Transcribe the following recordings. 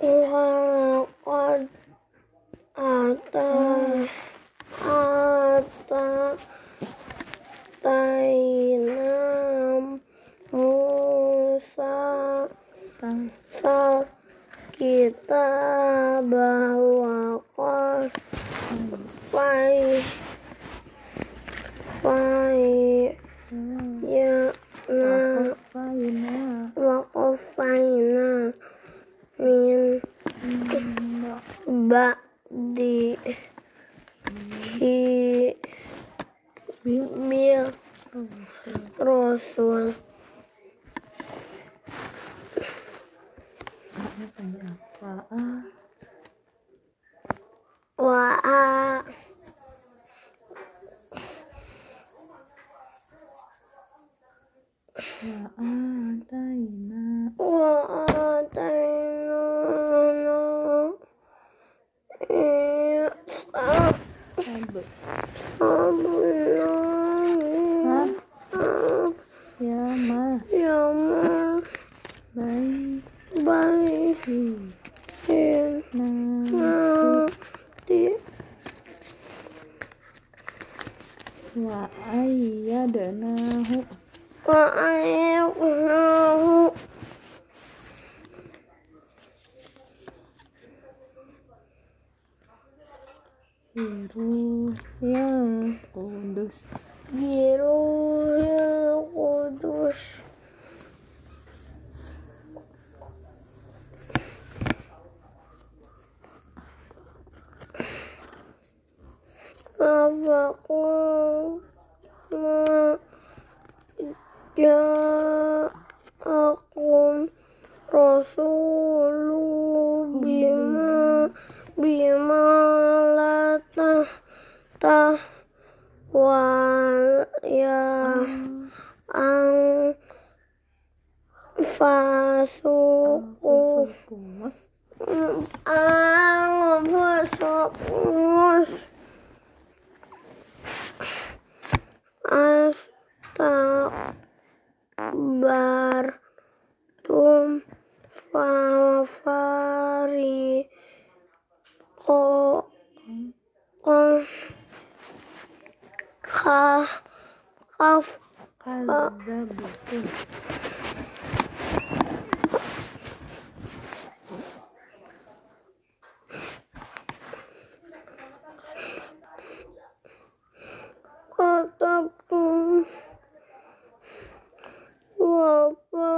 Teh. Wa'a. Wa'atainana Isa sabullah Ya ma ya ma baik wa ayyadnahu biru. Ya. Kudus biru ya kudus Afakum ma ja'akum rasulu bima bima la tah wal ya ang fasuku ang fasukus fafari ko kaf kaf kaf katabtum wafari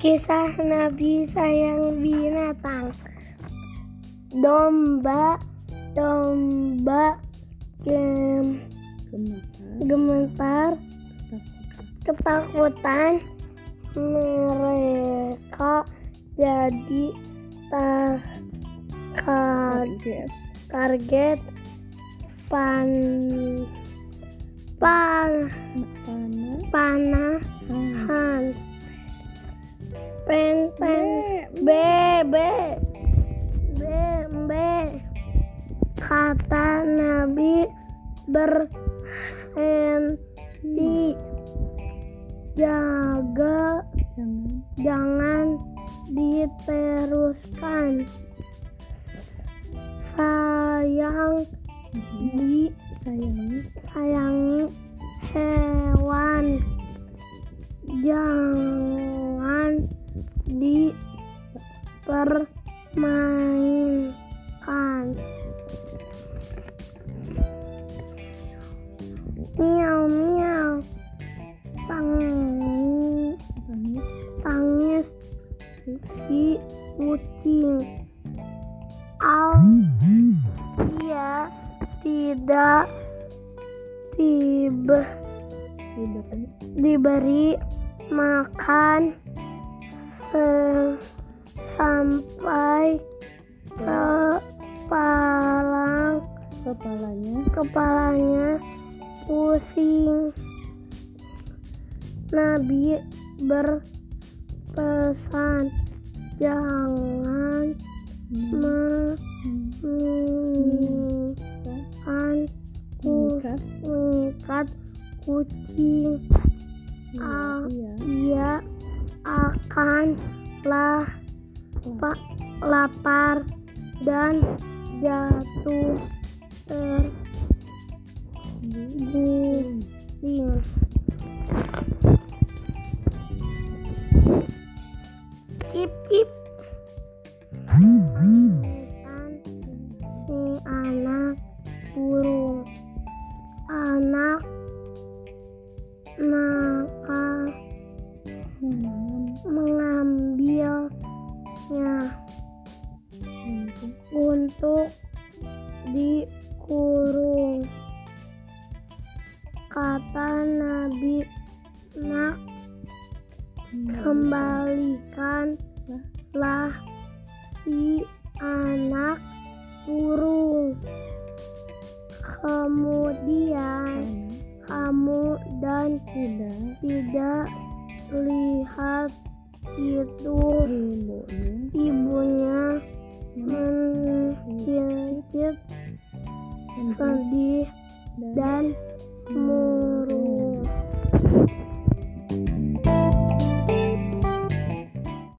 Kisah Nabi sayang binatang. Domba Domba gem, gemetar Ketakutan Mereka Jadi tar, kaget Target Pan Pan tanah Panahan Pen pen. B B B B kata Nabi berhenti. Jaga. Jangan jangan diteruskan. Sayang di sayangi. sayangi hewan. Jangan tidak tiba. Diberi makan se- sampai kepala kepalanya kepalanya pusing. Nabi ber pesan jangan menginginkan mengikat kucing. Ah. iya. ia akan lah iya. pa- lapar dan jatuh terguling Kemudian kamu dan tidak. tidak lihat itu ibunya. ibunya mencicit sedih. dan dan